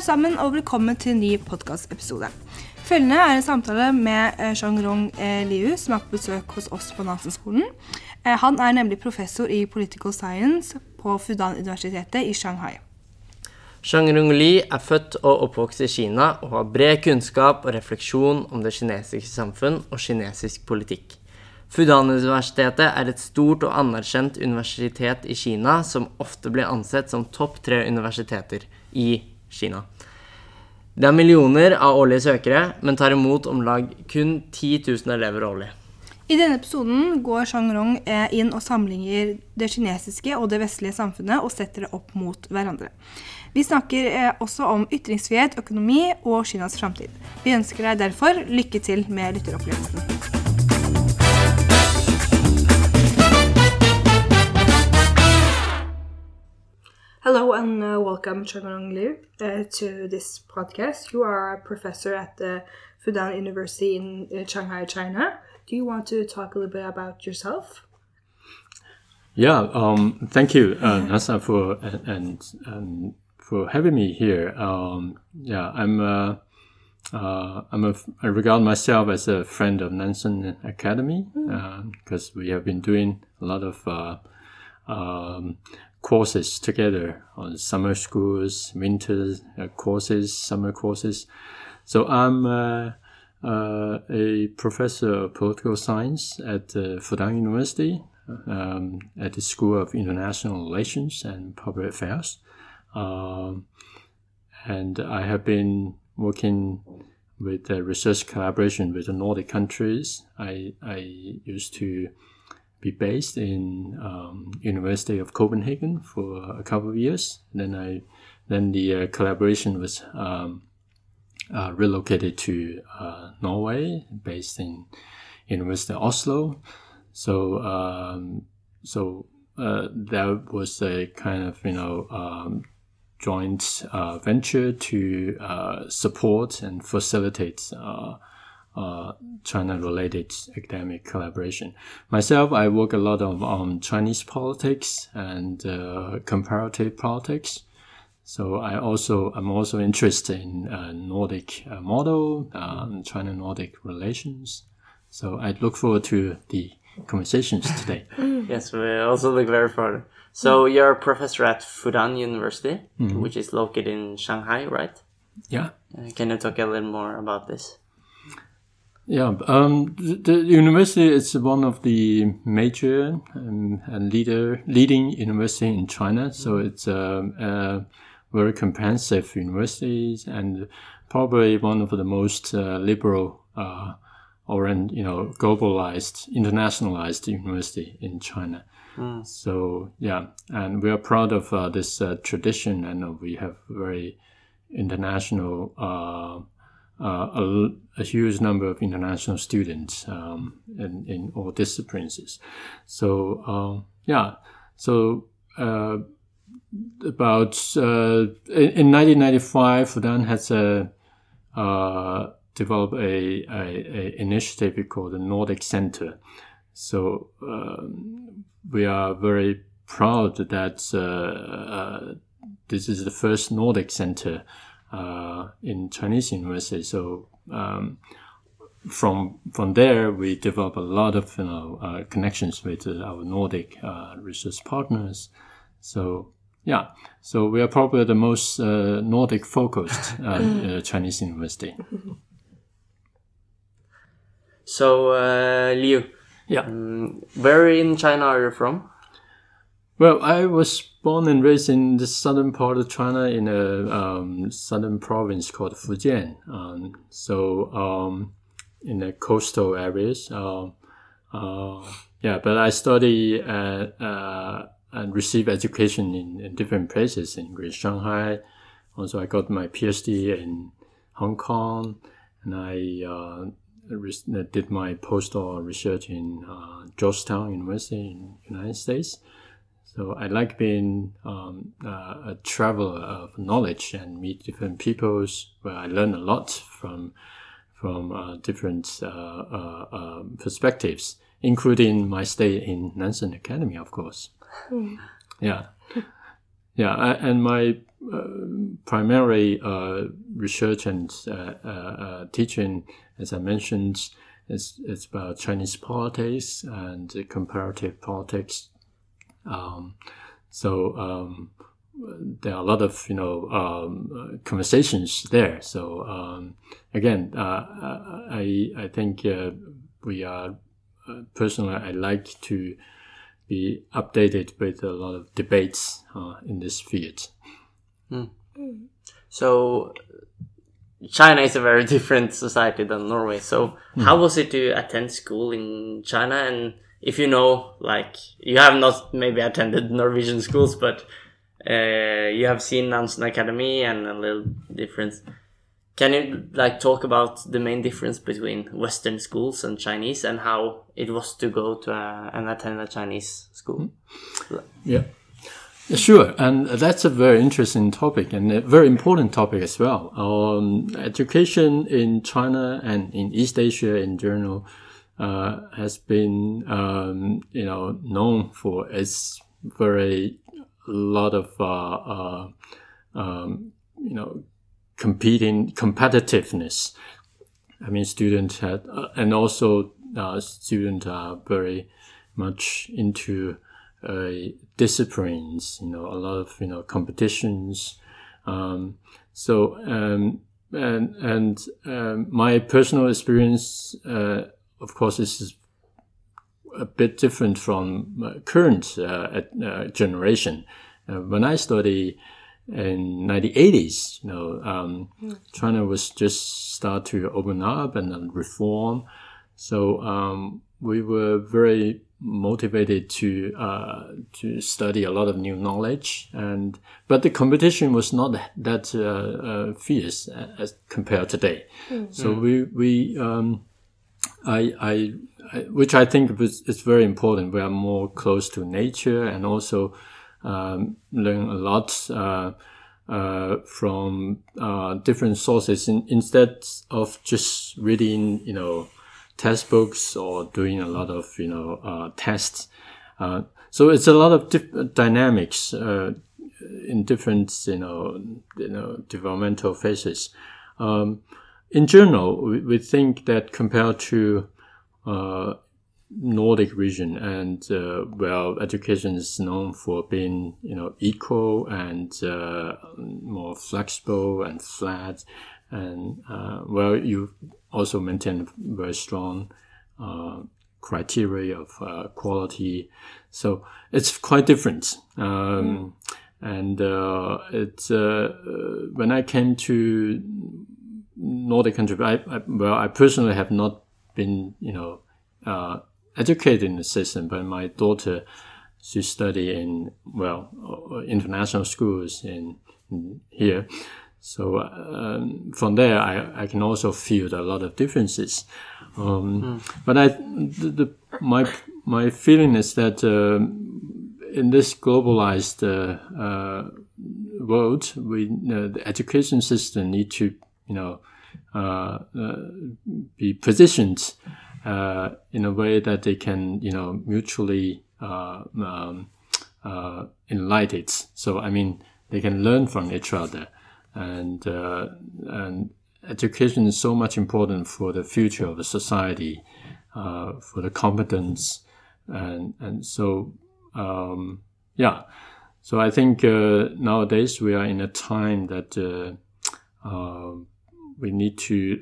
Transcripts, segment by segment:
alle sammen, og velkommen til en ny podkastepisode. Følgende er en samtale med eh, Jean-Rong eh, Liu, som er på besøk hos oss på Nansen-skolen. Eh, han er nemlig professor i political science på Fudan-universitetet i Shanghai. Shang Rung Li er født og oppvokst i Kina og har bred kunnskap og refleksjon om det kinesiske samfunn og kinesisk politikk. Fudan-universitetet er et stort og anerkjent universitet i Kina som ofte blir ansett som topp tre universiteter i Kina. Det er millioner av årlige søkere, men tar imot om lag kun 10 000 elever årlig. I denne episoden går Shang-Rong eh, inn og sammenligner det kinesiske og det vestlige samfunnet og setter det opp mot hverandre. Vi snakker eh, også om ytringsfrihet, økonomi og Kinas framtid. Vi ønsker deg derfor lykke til med lytteropplevelsen. Hello and uh, welcome, Chunrong Liu, uh, to this podcast. You are a professor at the Fudan University in uh, Shanghai, China. Do you want to talk a little bit about yourself? Yeah, um, thank you, uh, Nasa, for and, and, for having me here. Um, yeah, I'm uh, uh, I'm a, I regard myself as a friend of Nansen Academy because we have been doing a lot of uh, um, courses together on summer schools, winter uh, courses, summer courses. So I'm uh, uh, a professor of political science at Fudan University um, at the School of International Relations and Public Affairs. Um, and I have been working with research collaboration with the Nordic countries. I, I used to be based in um, University of Copenhagen for a couple of years. then I, then the uh, collaboration was um, uh, relocated to uh, Norway, based in University of Oslo. So, um, so uh, that was a kind of you know um, joint uh, venture to uh, support and facilitate uh, uh, China-related academic collaboration. Myself, I work a lot on, on Chinese politics and uh, comparative politics. So I also I'm also interested in uh, Nordic model, um, China-Nordic relations. So I look forward to the conversations today. Yes, we also look very forward. So you're a professor at Fudan University, which is located in Shanghai, right? Yeah. Uh, can you talk a little more about this? Yeah, um, the, the university is one of the major um, and leader leading university in China. So it's a, a very comprehensive university and probably one of the most uh, liberal uh, or you know globalized, internationalized university in China. So yeah, and we are proud of uh, this uh, tradition, and we have very international. Uh, uh, a, a, huge number of international students um, in, in all disciplines. So um, yeah, so uh, about uh, in, in 1995, Fudan has a uh, developed a, a, a, initiative called the Nordic Center. So um, we are very proud that uh, this is the first Nordic Center uh, in Chinese university. So um, from from there, we develop a lot of you know uh, connections with uh, our Nordic uh, research partners. So yeah, so we are probably the most uh, Nordic focused uh, Chinese university. So Liu, Yeah. um, where in China are you from? Well, I was born and raised in the southern part of China in a um, southern province called Fujian. Um, so um, in the coastal areas. Um, uh, yeah, but I study at, uh, and receive education in, in different places in Great Shanghai. Also, I got my PhD in Hong Kong, and I uh, did my postdoc research in uh, Georgetown University in the United States. So I like being um, uh, a traveler of knowledge and meet different peoples where I learn a lot from from uh, different uh, uh, um, perspectives, including my stay in Nansen Academy, of course. Yeah, yeah, I, and my primarily research and teaching, as I mentioned, it's, it's about Chinese politics and comparative politics. Um, so um, there are a lot of you know um, conversations there. So um, again, uh, I I think uh, we are uh, personally I like to be updated with a lot of debates uh, in this field. Mm. So China is a very different society than Norway. So mm. how was it to attend school in China? And if you know, like you have not maybe attended Norwegian schools, but uh, you have seen Nansen Academy and a little difference. Can you like talk about the main difference between Western schools and Chinese and how it was to go to a, and attend a Chinese school? Yeah. Sure, and that's a very interesting topic and a very important topic as well. Um, education in China and in East Asia in general uh, has been, um, you know, known for its very lot of, uh, uh, um, you know, competing competitiveness. I mean, students had, uh, and also uh, students are very much into disciplines, you know, a lot of, you know, competitions. Um, so, um, and, and um, my personal experience, uh, of course, this is a bit different from current uh, uh, generation. Uh, when I studied in 1980s, you know, um, mm. China was just start to open up and reform. So um, we were very motivated to uh, to study a lot of new knowledge and but the competition was not that uh, uh, fierce as compared today mm. so we we um, I, I, I which I think is, is very important we are more close to nature and also um, learn a lot uh, uh, from uh, different sources in, instead of just reading you know textbooks or doing a lot of you know uh, tests. Uh, so it's a lot of dynamics uh, in different you know you know developmental phases. Um, in general, we, we, think that compared to uh, Nordic region and uh, well, education is known for being you know equal and uh, more flexible and flat and uh, well, you also maintain very strong uh, criteria of uh, quality. So it's quite different. Um, mm. And uh, it's uh, when I came to Nordic country, I, I, well, I personally have not been, you know, uh, educated in the system, but my daughter, she studied in well international schools in, in here. So um, from there, I, I can also feel a lot of differences. Um, mm. But I, the, the, my my feeling is that uh, in this globalized uh, uh, world, we the education system need to you know uh, uh, be positioned uh, in a way that they can you know mutually um, enlighten. So I mean, they can learn from each other and uh, and education is so much important for the future of the society, uh, for the competence, and and so um, yeah. So I think uh, nowadays we are in a time that uh, uh, we need to,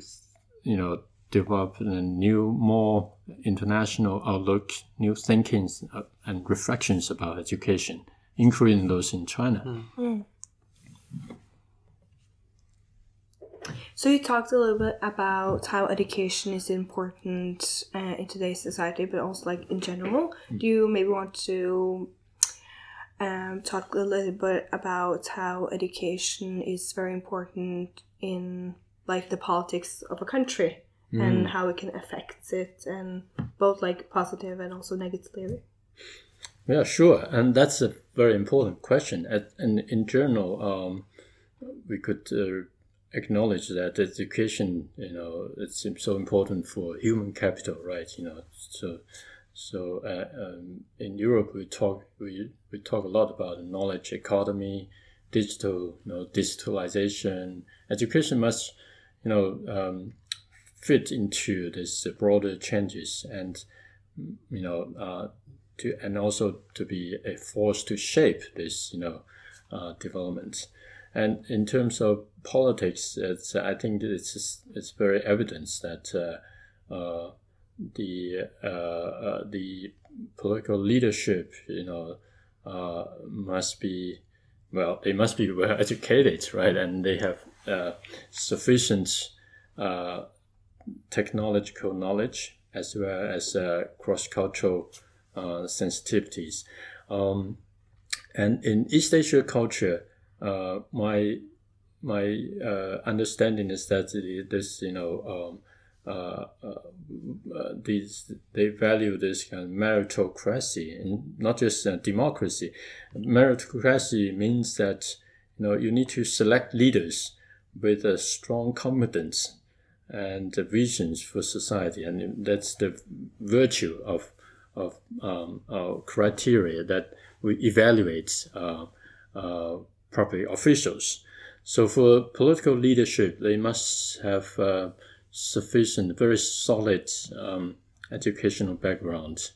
you know, develop a new, more international outlook, new thinkings uh, and reflections about education, including those in China. Mm. Mm. So you talked a little bit about how education is important uh, in today's society, but also like in general. Mm. Do you maybe want to um, talk a little bit about how education is very important in like the politics of a country mm. and how it can affect it, and both like positive and also negatively. Yeah, sure, and that's a very important question. And in general, um, we could. Uh, acknowledge that education, you know, it's so important for human capital, right? You know, so so uh, um, in Europe we talk we we talk a lot about knowledge economy, digital, you know, digitalization. Education must, you know, um, fit into this broader changes and, you know, uh, to and also to be a force to shape this, you know, uh, development. And in terms of politics, it's, I think it's it's very evident that uh, uh, the uh, uh, the political leadership, you know, uh, must be well, they must be well educated, right? And they have uh, sufficient uh, technological knowledge as well as uh, cross cultural sensitivities. Um, and in East Asia culture, my my understanding is that this, you know, um, uh, uh, uh, these they value this kind of meritocracy and not just democracy. Meritocracy means that you know you need to select leaders with a strong competence and visions for society, and that's the virtue of of um, criteria that we evaluate uh, uh, public officials. So for political leadership, they must have uh, sufficient, very solid um, educational background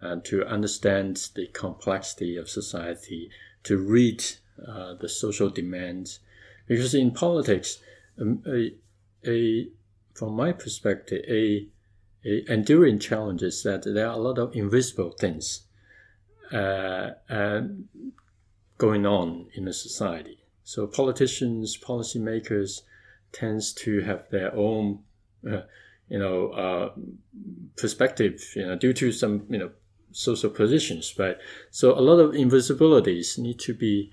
and to understand the complexity of society, to read uh, the social demands. Because in politics, um, a, a, from my perspective, a, a enduring challenge is that there are a lot of invisible things uh, going on in a society. So politicians, policymakers tends to have their own uh, you know, uh, perspective, you know, due to some, you know, social positions, right? So a lot of invisibilities need to be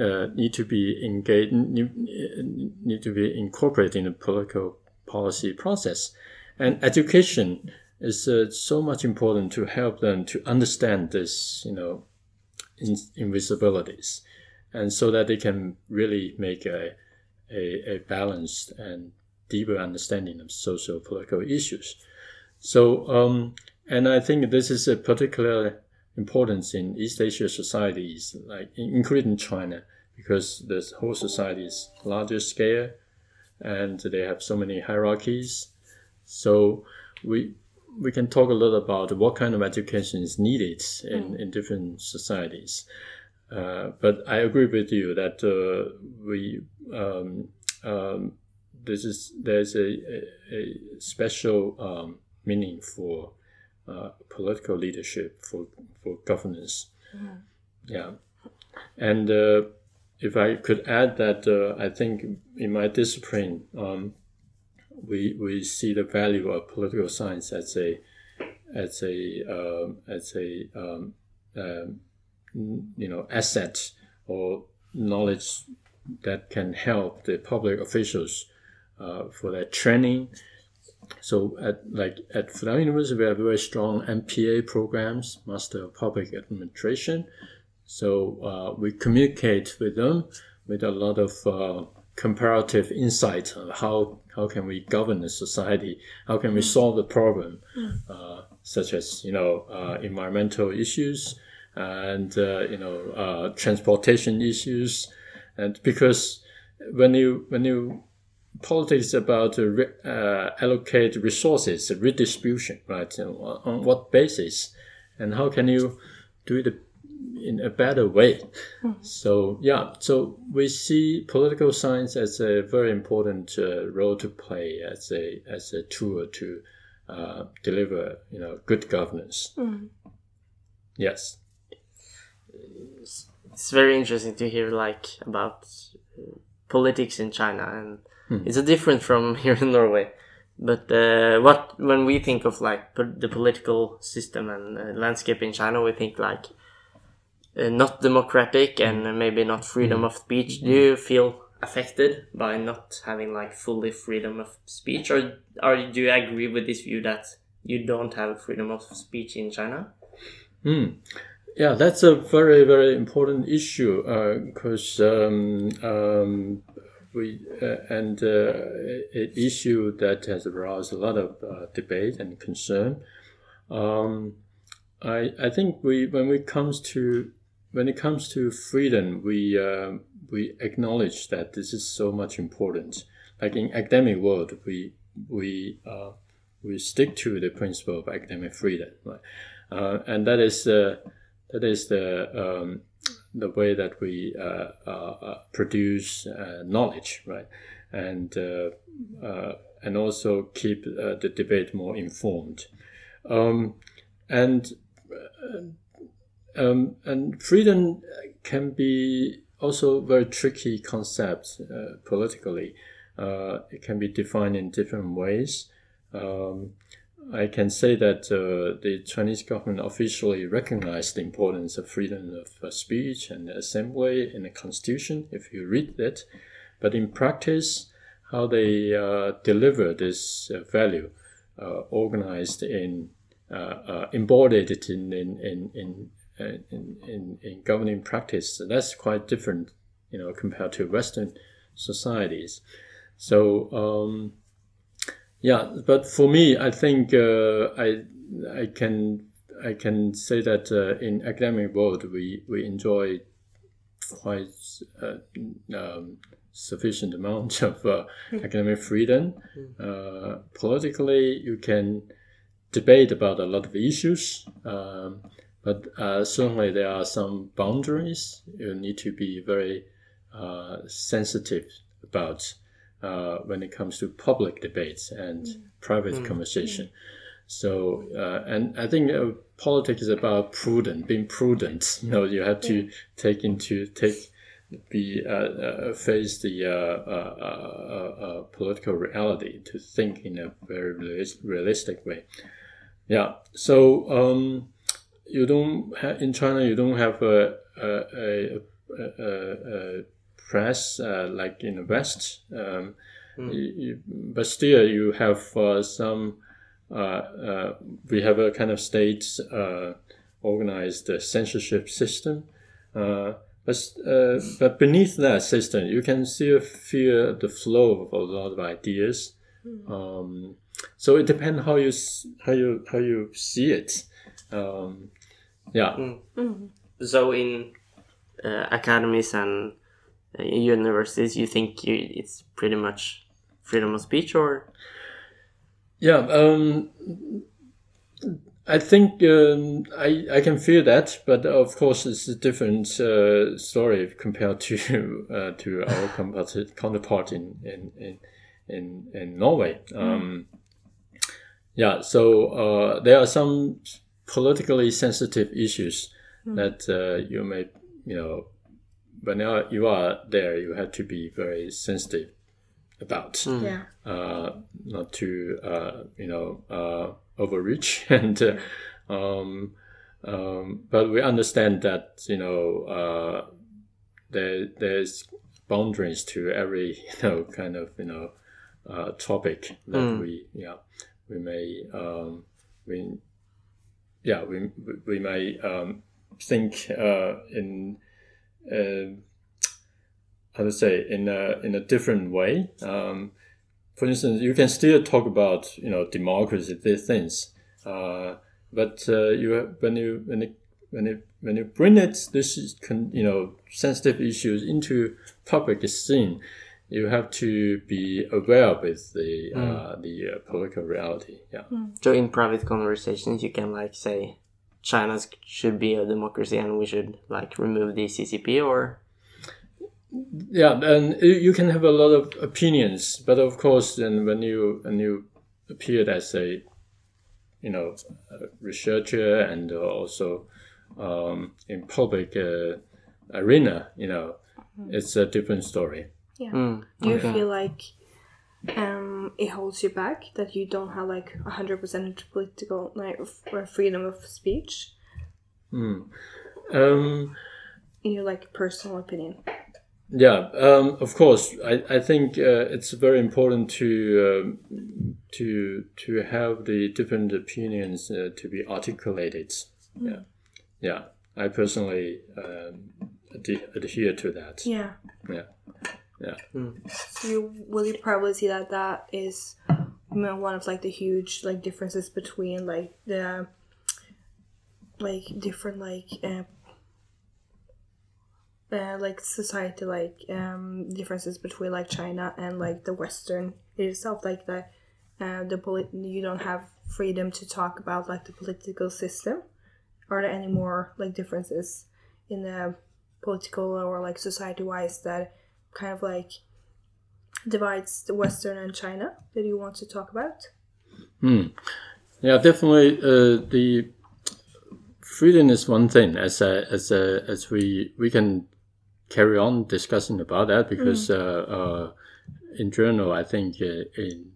uh, need to be engaged, need, to be incorporated in the political policy process, and education is uh, so much important to help them to understand this, you know, in, invisibilities, and so that they can really make a a, a balanced and deeper understanding of social political issues. So, um, and I think this is a particular importance in East Asia societies, like including China, because the whole society is larger scale, and they have so many hierarchies. So we we can talk a lot about what kind of education is needed in, mm. in different societies. Uh, but I agree with you that uh, we um, um, this is there's a, a, a special um, meaning for uh, political leadership for for governance. Mm-hmm. Yeah, and uh, if I could add that, uh, I think in my discipline, um, we we see the value of political science as a as a um, as a um, um, you know asset or knowledge that can help the public officials uh, for their training. So at like at Fudan University, we have very strong MPA programs, Master of Public Administration. So uh, we communicate with them with a lot of uh, comparative insight on how how can we govern the society, how can we solve the problem, uh, such as you know uh, environmental issues and uh, you know transportation issues, and because when you when you politics about uh, allocate resources, redistribution, right? On what basis, and how can you do it in a better way? Mm. So yeah, so we see political science as a very important uh, role to play as a as a tool to uh, deliver, you know, good governance. Mm. Yes. It's very interesting to hear like about uh, politics in China and Hmm. It's a different from here in Norway. But uh, what when we think of like the political system and uh, landscape in China, we think like uh, not democratic and maybe not freedom mm. of speech. Do you feel affected by not having like fully freedom of speech, or or do you agree with this view that you don't have freedom of speech in China? Mm. Yeah, that's a very very important issue because uh, um, um, we uh, and uh, an issue that has aroused a lot of uh, debate and concern. Um, I I think we when it comes to when it comes to freedom, we uh, we acknowledge that this is so much important. Like in academic world, we we uh, we stick to the principle of academic freedom, right? And that is that is the um, the way that we uh, uh, produce knowledge, right? And and also keep the debate more informed. Um, and um, and freedom can be also very tricky concept uh, politically. Uh, it can be defined in different ways. Um, I can say that uh, the Chinese government officially recognized the importance of freedom of uh, speech and assembly in the constitution, if you read it. But in practice, how they uh, deliver this uh, value, organized in, embodied in, in, in, in in, in, in governing practice. That's quite different, you know, compared to Western societies. So, um, yeah, but for me, I think uh, I I can I can say that uh, in academic world we we enjoy quite uh, um, sufficient amount of uh, academic freedom. Uh, politically, you can debate about a lot of issues. Um, but uh, certainly there are some boundaries you need to be very uh, sensitive about uh, when it comes to public debates and mm. private mm. conversation. Mm. So, uh, and I think uh, politics is about prudent, being prudent. You know, you have to take into take be uh, face the political reality to think in a very realistic way. Yeah. So. Um, you don't have, in China you don't have a a, a, a, a press uh, like in the West, um, mm. you, you, but still you have uh, some. Uh, uh we have a kind of state uh, organized censorship system, uh, but but beneath that system you can still feel the flow of a lot of ideas. Mm. Um, so it depends how you how you how you see it. Um, yeah. Mm. Mm. So in uh, academies and uh, universities, you think you, it's pretty much freedom of speech, or? Yeah. Um, I think um, I, I can feel that, but of course it's a different uh, story compared to uh, to our counterpart in in in in, in Norway. Mm. Um, yeah, so uh, there are some politically sensitive issues mm. that uh, you may, you know, when you are there, you have to be very sensitive about. Mm. Yeah. Uh, not to, uh, you know, uh, overreach and. Uh, um, um, but we understand that you know uh, there there's boundaries to every you know kind of you know uh, topic that mm. we yeah we may um, we yeah, we we may um, think uh, in uh, how to say in a in a different way. Um, for instance, you can still talk about you know democracy, these things, uh, but uh, you when you when it when it when you bring it this you know sensitive issues into public scene, you have to be aware with the mm. uh, the uh, political reality. Yeah. Mm. So in private conversations, you can like say China should be a democracy and we should like remove the CCP or. Yeah, and you can have a lot of opinions, but of course, then when you when you appeared as a, you know, a researcher and also um, in public uh, arena, you know, mm. it's a different story. Yeah. Mm, Do you okay. feel like um, it holds you back that you don't have like hundred percent political like or freedom of speech? Mm. Um, In your like personal opinion. Yeah, um, of course. I, I think uh, it's very important to um, to to have the different opinions uh, to be articulated. Mm. Yeah, yeah. I personally um, adhere to that. Yeah. Yeah. Yeah. Mm. You will you probably see that that is one of like the huge like differences between like the like different like uh, uh, like society like um, differences between like China and like the Western itself, like the uh, the polit- you don't have freedom to talk about like the political system. Are there any more like differences in the political or like society wise that kind of like divides the Western and China that you want to talk about? Hmm. Yeah, definitely. Uh, the freedom is one thing. As a, as a, as we we can carry on discussing about that because uh, uh, in general, I think uh, in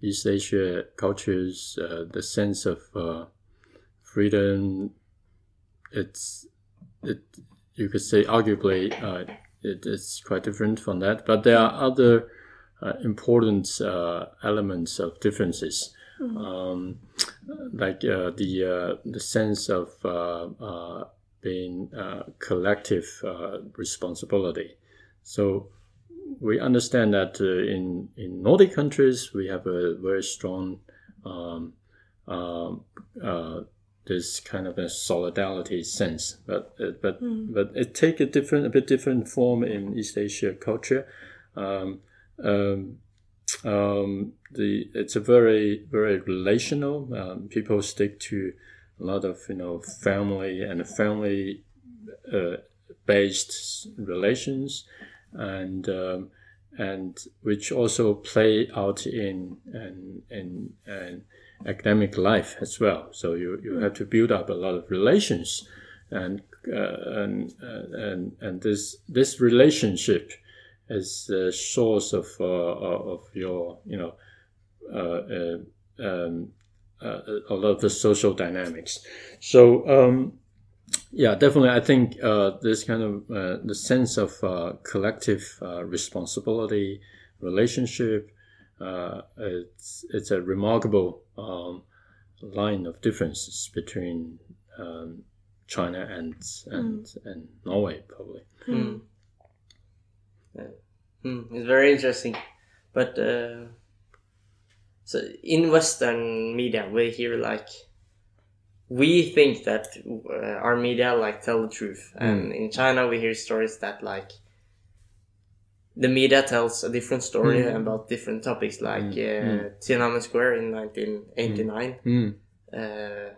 East Asia cultures, uh, the sense of uh, freedom, it's it you could say arguably uh, it is quite different from that, but there are other uh, important uh, elements of differences. Um, like uh, the uh, the sense of uh, uh, being uh, collective uh, responsibility. So we understand that uh, in in Nordic countries we have a very strong um, um, uh, this kind of a solidarity sense, but uh, but but it take a different a bit different form in East Asia culture. Um, um, um, the it's a very very relational. Um, people stick to a lot of you know family and family uh, based relations, and um, and which also play out in in in, in academic life as well. So you, you have to build up a lot of relations, and uh, and uh, and and this this relationship is the source of uh, of your you know uh, uh, um, uh, a lot of the social dynamics. So um, yeah, definitely, I think uh, this kind of uh, the sense of uh, collective uh, responsibility, relationship, uh, it's it's a remarkable um, line of differences between um, China and and and Norway, probably. Hmm. Hmm, it's very interesting. But uh, so in Western media, we hear like we think that uh, our media like tell the truth, and in China we hear stories that like the media tells a different story about different topics, like uh, Tiananmen Square in 1989. Mm. Uh,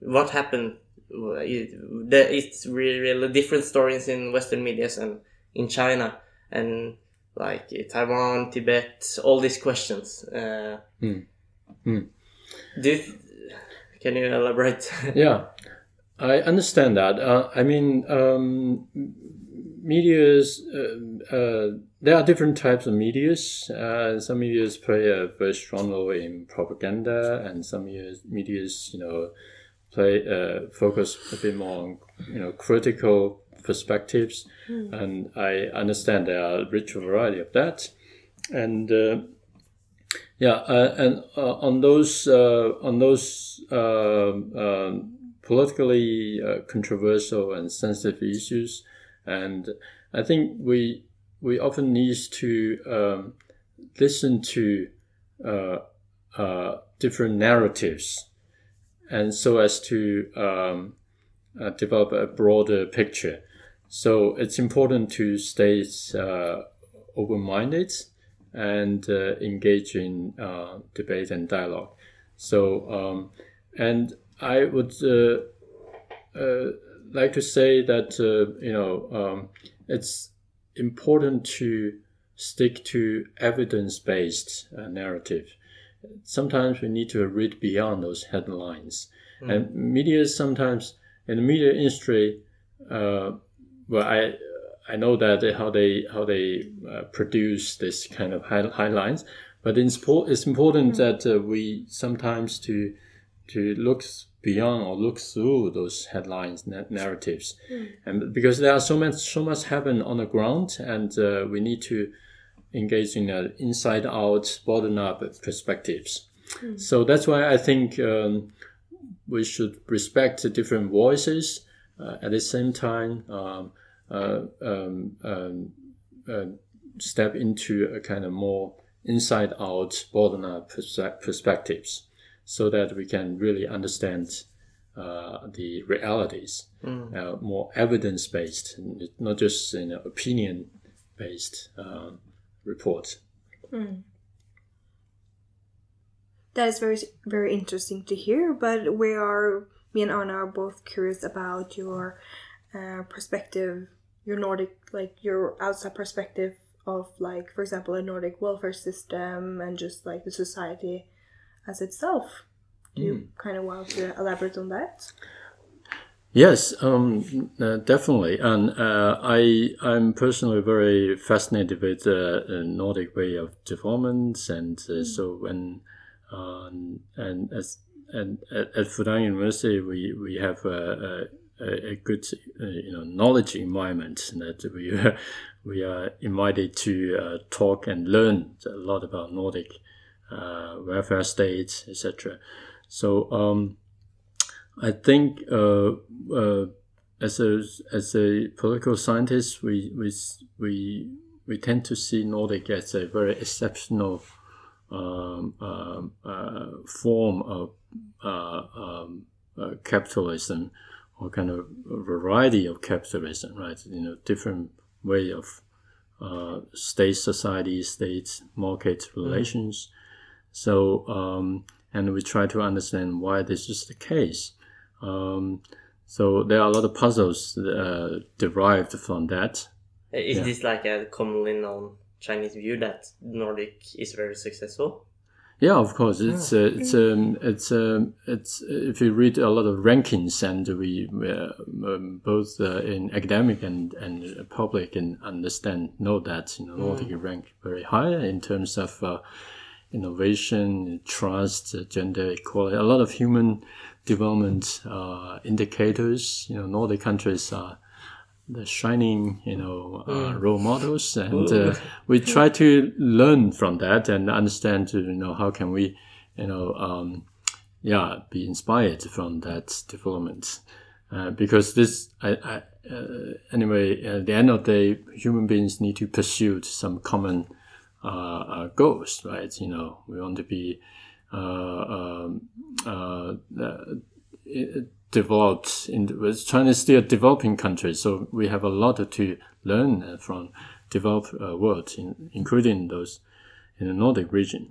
what happened? Uh, it- the- It's really, really different stories in Western medias and in China and like uh, Taiwan, Tibet, all these questions. Uh. Do you th- can you elaborate? yeah, I understand that. Uh, I mean, um, medias. Uh, uh, there are different types of medias. Uh, some medias play a very strong role in propaganda, and some medias, medias you know, play uh, focus a bit more on you know critical perspectives. And I understand there are a rich variety of that, and. Uh, yeah, uh, and uh, on those uh, on those uh, um, politically uh, controversial and sensitive issues, and I think we we often need to um, listen to uh, uh, different narratives, and so as to um, uh, develop a broader picture. So it's important to stay uh, open-minded and uh, engage in uh, debate and dialogue. So, um, and I would like to say that uh, you know um, it's important to stick to evidence-based uh, narrative. Sometimes we need to read beyond those headlines, and media sometimes in the media industry. Uh, well, I I know that how they how they uh, produce this kind of high, highlights, but it's, po- it's important that uh, we sometimes to to look beyond or look through those headlines na- narratives, and because there are so much so much happen on the ground, and uh, we need to engage in an inside out, bottom up perspectives. So that's why I think um, we should respect the different voices. Uh, at the same time, um, uh, um, um, uh, step into a kind of more inside out, bottom up perspectives so that we can really understand uh, the realities, uh, more evidence based, not just you know, opinion based uh, report. That is very very interesting to hear. But we are me and Anna are both curious about your uh, perspective, your Nordic like your outside perspective of like for example a Nordic welfare system and just like the society as itself. Do you kind of want to elaborate on that? Yes, um, uh, definitely, and uh, I I'm personally very fascinated with the uh, Nordic way of development, and uh, so when um, and as and at, at Fudan University we we have a, a, a good uh, you know knowledge environment that we we are invited to uh, talk and learn a lot about Nordic uh, welfare states, etc. So. Um, I think uh, uh, as a as a political scientist, we we we we tend to see Nordic as a very exceptional um, um uh, form of uh, um, uh, capitalism, or kind of variety of capitalism, right? You know, different way of uh, state society, state market relations. So, um, and we try to understand why this is the case. Um, so there are a lot of puzzles uh, derived from that. Is Yeah. this like a commonly known Chinese view that Nordic is very successful? Yeah, of course. It's uh, it's um, it's um, it's if you read a lot of rankings and we uh, um, both uh, in academic and and public and understand know that you know Nordic rank very high in terms of uh, innovation, trust, gender equality, a lot of human development uh, indicators. You know, Nordic countries are the shining, you know, uh, role models, and uh, we try to learn from that and understand, you know, how can we, you know, um, yeah, be inspired from that development. Uh, because this, I, I, uh, anyway, at the end of the day, human beings need to pursue some common goals, right? You know, we want to be uh, um, uh, uh, developed in China is still a developing country, so we have a lot to learn uh, from developed uh, world, in, including those in the Nordic region.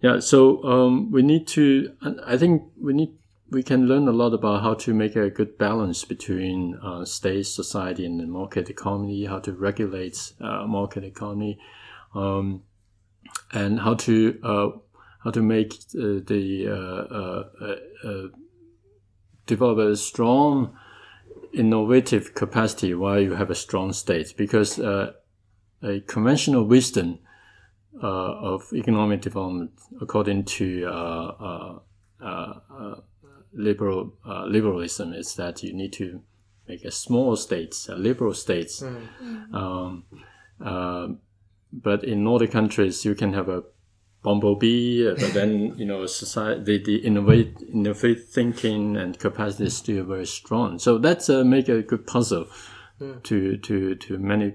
Yeah, so um, we need to. I think we need. We can learn a lot about how to make a good balance between uh, state, society, and the market economy. How to regulate uh, market economy, um, and how to uh, how to make uh, the uh, uh, uh, uh, develop a strong innovative capacity while you have a strong state. Because uh, a conventional wisdom uh, of economic development according to uh, uh, uh, uh, liberal uh, liberalism is that you need to make a small states, a liberal states. Um, uh, but in Nordic countries, you can have a bumblebee, but then you know society the, the innovate innovate thinking and capacity is still very strong. So that's uh, make a good puzzle to to to many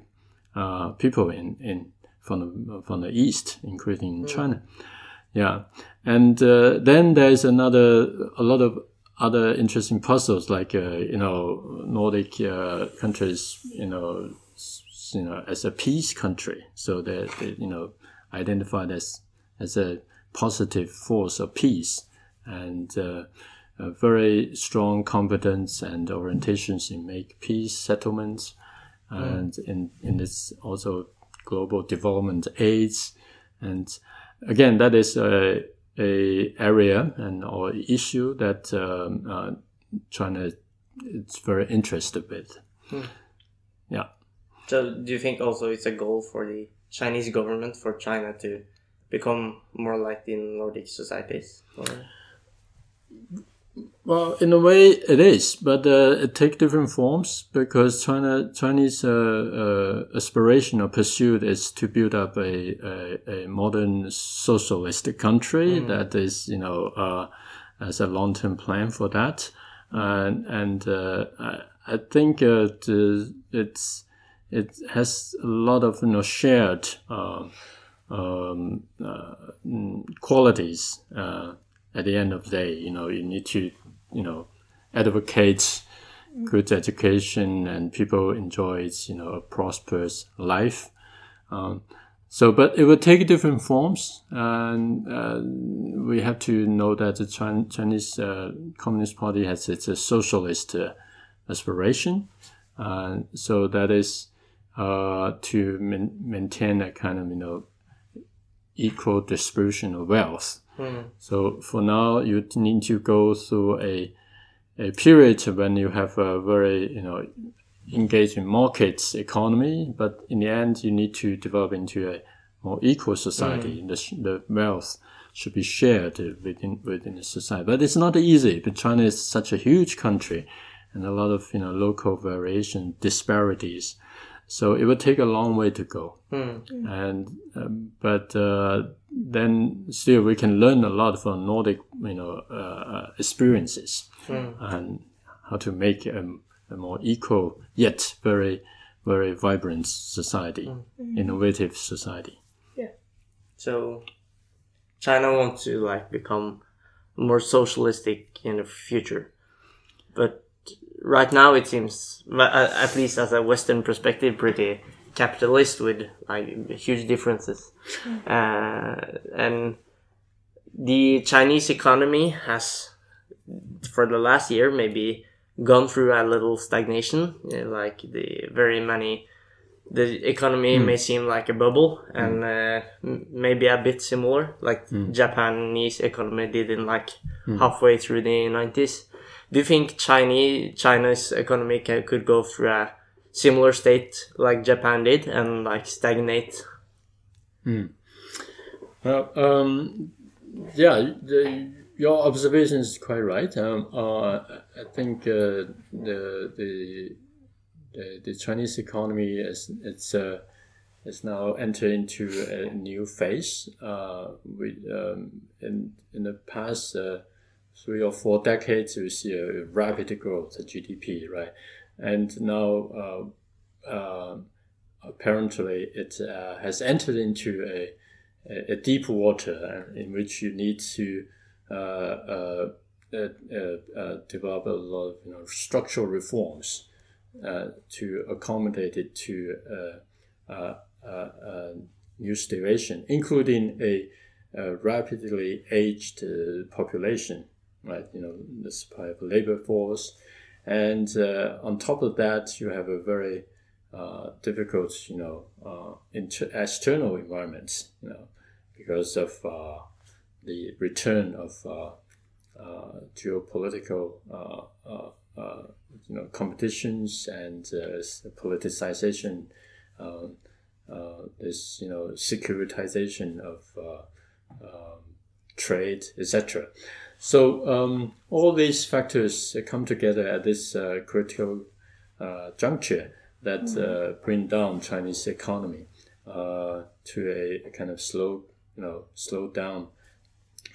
uh, people in in from the from the east, including China. Yeah, and uh, then there's another a lot of other interesting puzzles like uh, you know Nordic uh, countries you know you know as a peace country, so they're, they you know identified as as a positive force of peace and uh, a very strong competence and orientations in make peace settlements. And in in this also global development aids. And again that is a a area and or issue that um, uh, China is very interested with. Yeah. So do you think also it's a goal for the Chinese government for China to become more like the Nordic societies? Or? Well, in a way, it is, but uh, it takes different forms because China Chinese uh, uh, aspiration or pursuit is to build up a, a, a modern socialist country that is, you know, uh, as a long term plan for that, and and uh, I, I think uh, the, it's it has a lot of you know shared um, um, uh, mm, qualities. Uh, at the end of the day, you know, you need to, you know, advocates good education and people enjoys you know a prosperous life. Um, so, but it will take different forms, and uh, we have to know that the Chinese uh, Communist Party has its a socialist uh, aspiration. so that is uh, to maintain a kind of you know equal distribution of wealth. Mm. So for now, you need to go through a a period when you have a very you know engaged in markets economy, but in the end, you need to develop into a more equal society. Mm. The, the wealth should be shared within within the society, but it's not easy. But China is such a huge country, and a lot of you know local variation disparities. So it would take a long way to go, mm. and um, but uh, then still we can learn a lot from Nordic you know uh, experiences mm. and how to make a, a, more equal yet very very vibrant society, mm. innovative society. Yeah. So China wants to like become more socialistic in the future, but right now it seems, at least as a Western perspective, pretty capitalist with like huge differences, uh, and the Chinese economy has, for the last year, maybe gone through a little stagnation. You know, like the very many, the economy mm. may seem like a bubble, and mm. uh, maybe a bit similar, like mm. Japanese economy did in like hmm. halfway through the nineties do you think Chinese China's economy could go through a similar state like Japan did and like stagnate? Hmm. Well, um, yeah, the, your observation is quite right. Um, uh, I think uh, the, the, the the Chinese economy is it's uh, is now entering into a new phase. Uh, we um, in in the past uh, three or four decades, you see a rapid growth of GDP, right? And now, uh, uh, apparently, it uh, has entered into a, a, deep water in which you need to uh, uh, uh, develop a lot of you know, structural reforms to accommodate it to new situation, including a, a rapidly aged population right? You know, the supply of labor force. And uh, on top of that, you have a very uh, difficult, you know, uh, inter- external environment, you know, because of uh, the return of uh, uh, geopolitical, you know, competitions and politicization, um, this, you know, securitization of um, trade, etc. So um, all these factors come together at this uh, critical uh, juncture that mm. uh, bring down Chinese economy uh, to a, kind of slow, you know, slow down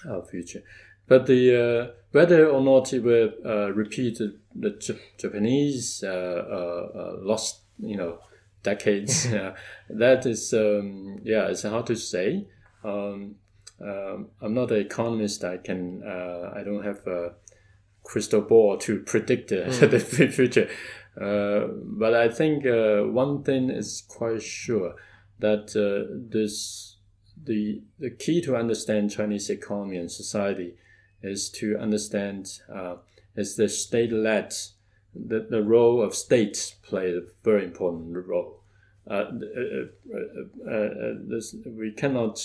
uh, future. But the uh, whether or not it will repeat the, the J- Japanese lost, you know, decades, that is, um, yeah, it's hard to say. Um, um, I'm not an economist. I can uh, I don't have a crystal ball to predict uh, mm. the future. Uh, but I think uh, one thing is quite sure that uh, this the the key to understand Chinese economy and society is to understand uh, is the state led the, the role of states play a very important role. This, we cannot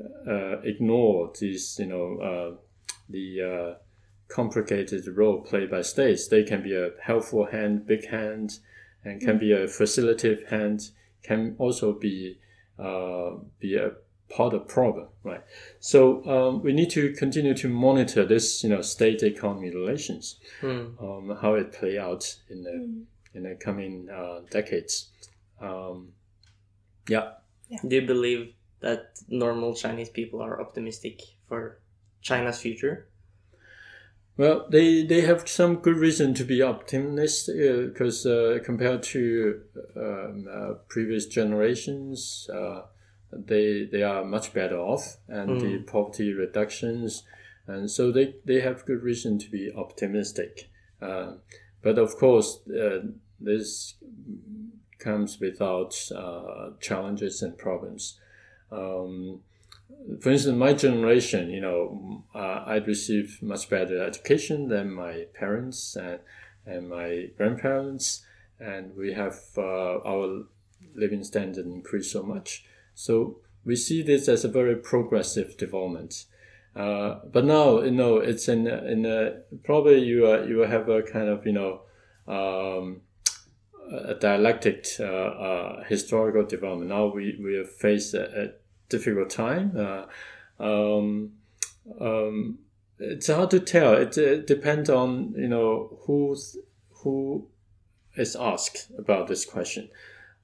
uh, ignore these, you know, uh, the uh, complicated role played by states. They can be a helpful hand, big hand, and can be a facilitative hand. Can also be uh, be a part of problem, right? So um, we need to continue to monitor this, you know, state economy relations, mm. um, how it play out in the mm. in the coming uh, decades. Um, yeah. yeah. Do you believe that normal Chinese people are optimistic for China's future? Well, they, they have some good reason to be optimistic because uh, uh, compared to um, uh, previous generations, uh, they they are much better off, and mm. the poverty reductions and so they they have good reason to be optimistic. Uh, but of course, uh, this comes without uh, challenges and problems. Um, for instance, my generation, you know, uh, I received much better education than my parents and, and my grandparents, and we have uh, our living standard increased so much. So we see this as a very progressive development. Uh, but now, you know, it's in in a, probably you uh, you have a kind of you know um, a dialectic uh, uh, historical development. Now we we have faced a, a difficult time. Uh, um, um, it's hard to tell. It, it, depends on you know who's who is asked about this question.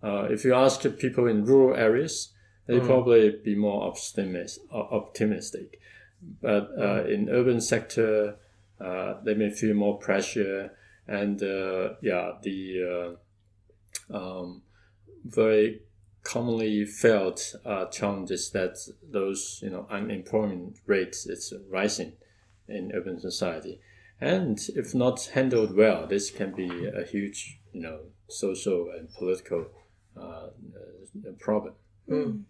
Uh, if you ask people in rural areas, they mm. probably be more optimistic. optimistic. But uh, in urban sector, uh, they may feel more pressure, and uh, yeah, the uh, um, very commonly felt uh, challenges that those you know unemployment rates is rising in urban society, and if not handled well, this can be a huge you know social and political uh, problem. Mm.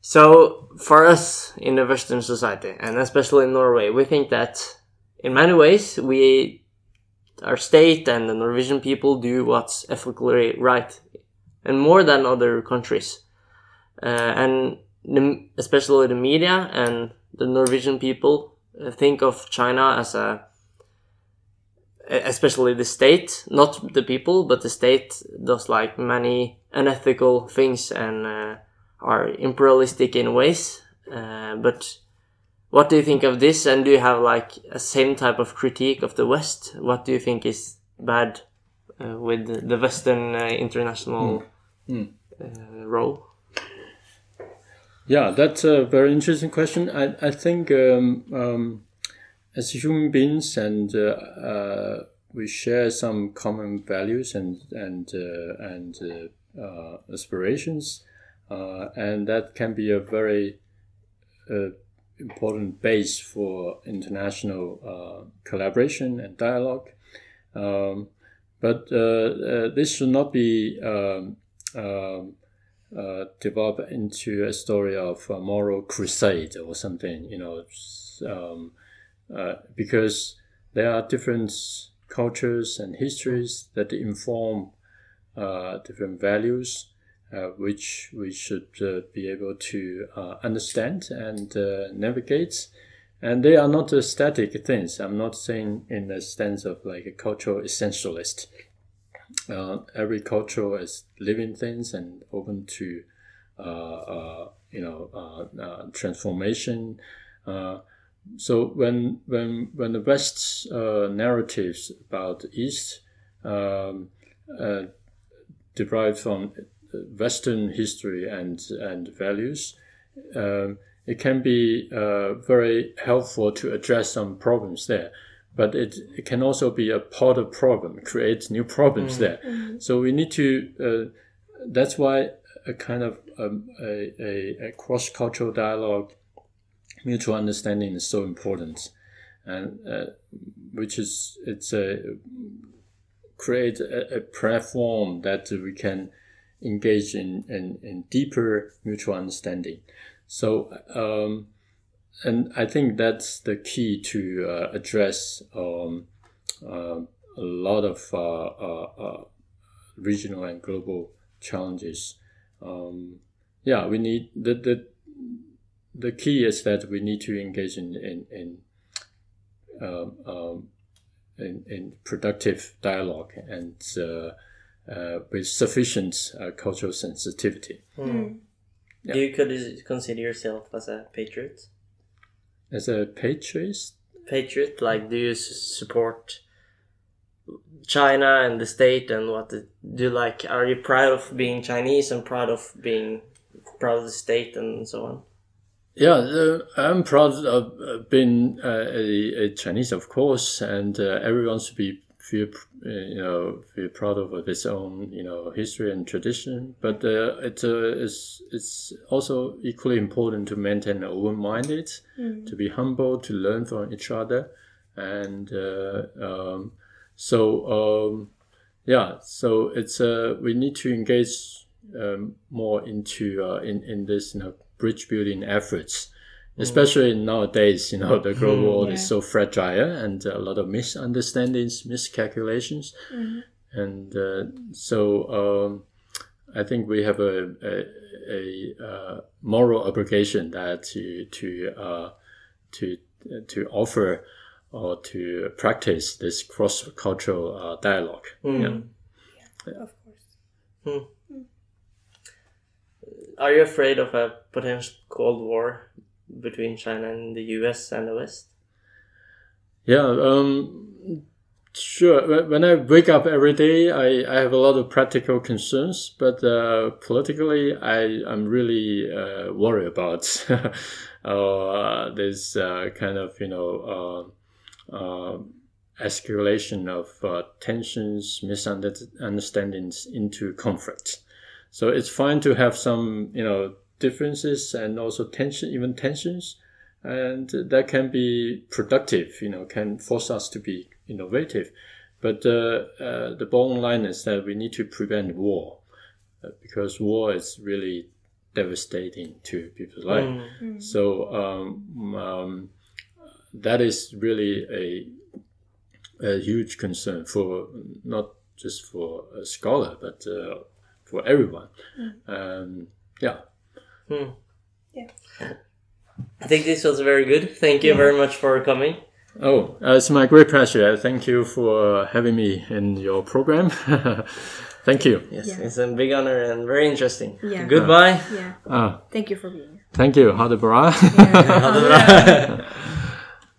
So, for us in the Western society, and especially in Norway, we think that in many ways we, our state and the Norwegian people do what's ethically right, and more than other countries. Uh, and the, especially the media and the Norwegian people uh, think of China as a especially the state, not the people, but the state does like many unethical things and uh, are imperialistic in ways. Uh, but what do you think of this? And do you have like a same type of critique of the West? What do you think is bad uh, with the Western uh, international mm. Mm. role? Yeah, that's a very interesting question. I, I think um, um, as human beings and uh, uh, we share some common values and and uh, and uh, aspirations, and that can be a very important base for international collaboration and dialogue. Um, but this should not be um, um, uh, develop into a story of a moral crusade or something, you know, um, uh, because there are different cultures and histories that inform uh, different values, uh, which we should uh, be able to uh, understand and uh, navigate. And they are not static things. I'm not saying in the sense of like a cultural essentialist. every culture is living things and open to, you know, transformation so when when when the West's uh, narratives about the East um, uh, derived from Western history and and values, um, it can be uh, very helpful to address some problems there. But it, it can also be a part of problem, create new problems mm. there. Mm. So we need to. Uh, that's why a kind of um, a, a, a cross cultural dialogue mutual understanding is so important, and uh, which is it's a create a, a, platform that we can engage in, in, in deeper mutual understanding. So, um, and I think that's the key to uh, address um, uh, a lot of uh, uh, uh regional and global challenges. Um, yeah, we need the, the the key is that we need to engage in in in, um, um, in, in, productive dialogue and uh, with sufficient uh, cultural sensitivity. Mm. Yeah. Do you consider yourself as a patriot? As a patriot? Patriot, like, do you support China and the state and what the, do you like? Are you proud of being Chinese and proud of being proud of the state and so on? Yeah, uh, I'm proud of uh, being uh, a, a, Chinese, of course, and uh, everyone should be feel uh, you know feel proud of its own you know history and tradition, but uh, it uh, is it's also equally important to maintain an open-minded, to be humble, to learn from each other, and uh, um, so um, yeah, so it's uh, we need to engage um, more into uh, in in this you know bridge building efforts especially nowadays you know the global world is so fragile and a lot of misunderstandings miscalculations. And uh, so um, i think we have a a, a uh, moral obligation that to to uh, to to offer or to practice this cross cultural uh, dialogue. Yeah. Of course. Are you afraid of a potential Cold War between China and the US and the West? Yeah, um, sure. When I wake up every day, I, I have a lot of practical concerns, but uh, politically, I I'm really uh, worried about uh, this uh, kind of you know uh, uh, escalation of tensions, misunderstandings into conflict. So it's fine to have some you know differences and also tension, even tensions. And that can be productive you know can force us to be innovative. But uh, uh, the bottom line is that we need to prevent war uh, because war is really devastating to people's life. So um, um, that is really a, a huge concern for not just for a scholar but uh, for everyone. Um, yeah I think this was very good. Thank you very much for coming. Oh, uh, it's my great pleasure. Thank you for having me in your program. Thank you. Yes, Yeah. it's a big honor and very interesting. Yeah. Goodbye. Yeah. Ah, Thank you for being here. thank you. Ha det bra. Ha det bra.